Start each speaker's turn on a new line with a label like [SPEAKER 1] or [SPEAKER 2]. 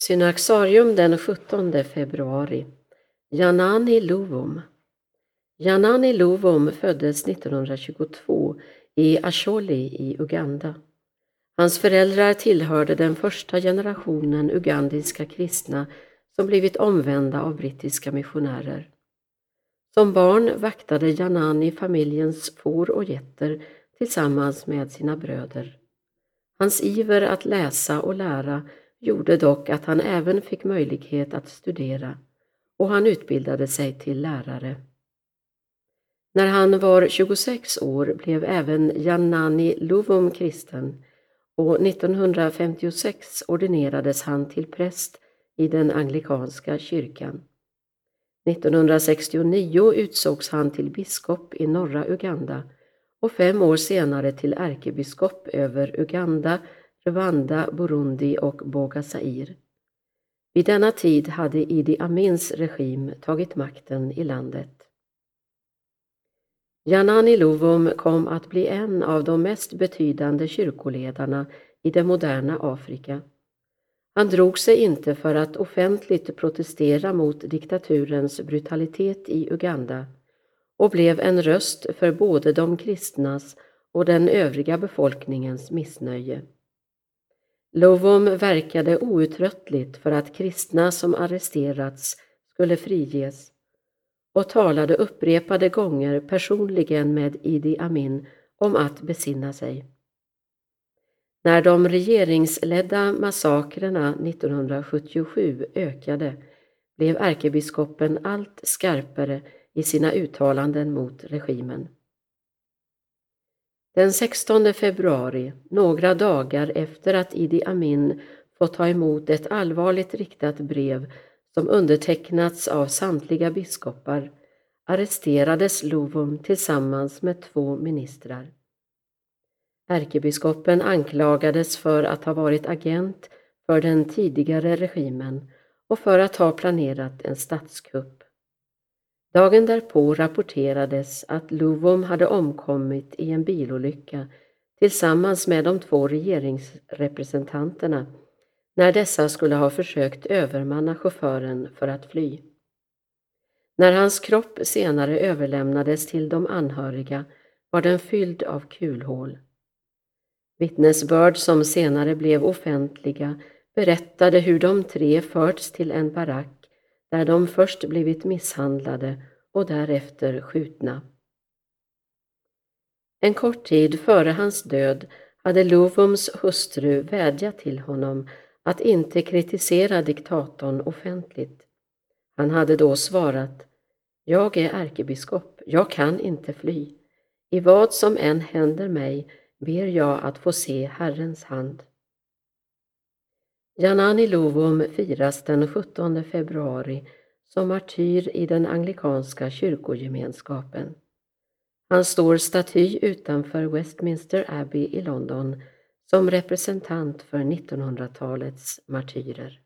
[SPEAKER 1] Synaxarium den 17 februari. Janani Luvum. Janani Luvum föddes 1922 i Asholi i Uganda. Hans föräldrar tillhörde den första generationen ugandiska kristna som blivit omvända av brittiska missionärer. Som barn vaktade Janani familjens får och getter tillsammans med sina bröder. Hans iver att läsa och lära gjorde dock att han även fick möjlighet att studera och han utbildade sig till lärare. När han var 26 år blev även Janani Luvum kristen och 1956 ordinerades han till präst i den anglikanska kyrkan. 1969 utsågs han till biskop i norra Uganda och fem år senare till ärkebiskop över Uganda, Rwanda, Burundi och Bogasair. Vid denna tid hade Idi Amins regim tagit makten i landet. Janani Luvum kom att bli en av de mest betydande kyrkoledarna i det moderna Afrika. Han drog sig inte för att offentligt protestera mot diktaturens brutalitet i Uganda och blev en röst för både de kristnas och den övriga befolkningens missnöje. Lovum verkade outtröttligt för att kristna som arresterats skulle friges och talade upprepade gånger personligen med Idi Amin om att besinna sig. När de regeringsledda massakrerna 1977 ökade blev ärkebiskopen allt skarpare i sina uttalanden mot regimen. Den 16 februari, några dagar efter att Idi Amin fått ta emot ett allvarligt riktat brev som undertecknats av samtliga biskopar, arresterades Lovum tillsammans med två ministrar. Ärkebiskopen anklagades för att ha varit agent för den tidigare regimen och för att ha planerat en statskupp. Dagen därpå rapporterades att Luvum hade omkommit i en bilolycka tillsammans med de två regeringsrepresentanterna när dessa skulle ha försökt övermanna chauffören för att fly. När hans kropp senare överlämnades till de anhöriga var den fylld av kulhål. Vittnesbörd som senare blev offentliga berättade hur de tre förts till en barack där de först blivit misshandlade och därefter skjutna. En kort tid före hans död hade Lovums hustru vädjat till honom att inte kritisera diktatorn offentligt. Han hade då svarat Jag är ärkebiskop, jag kan inte fly. I vad som än händer mig ber jag att få se Herrens hand. Janani Lovum firas den 17 februari som martyr i den anglikanska kyrkogemenskapen. Han står staty utanför Westminster Abbey i London som representant för 1900-talets martyrer.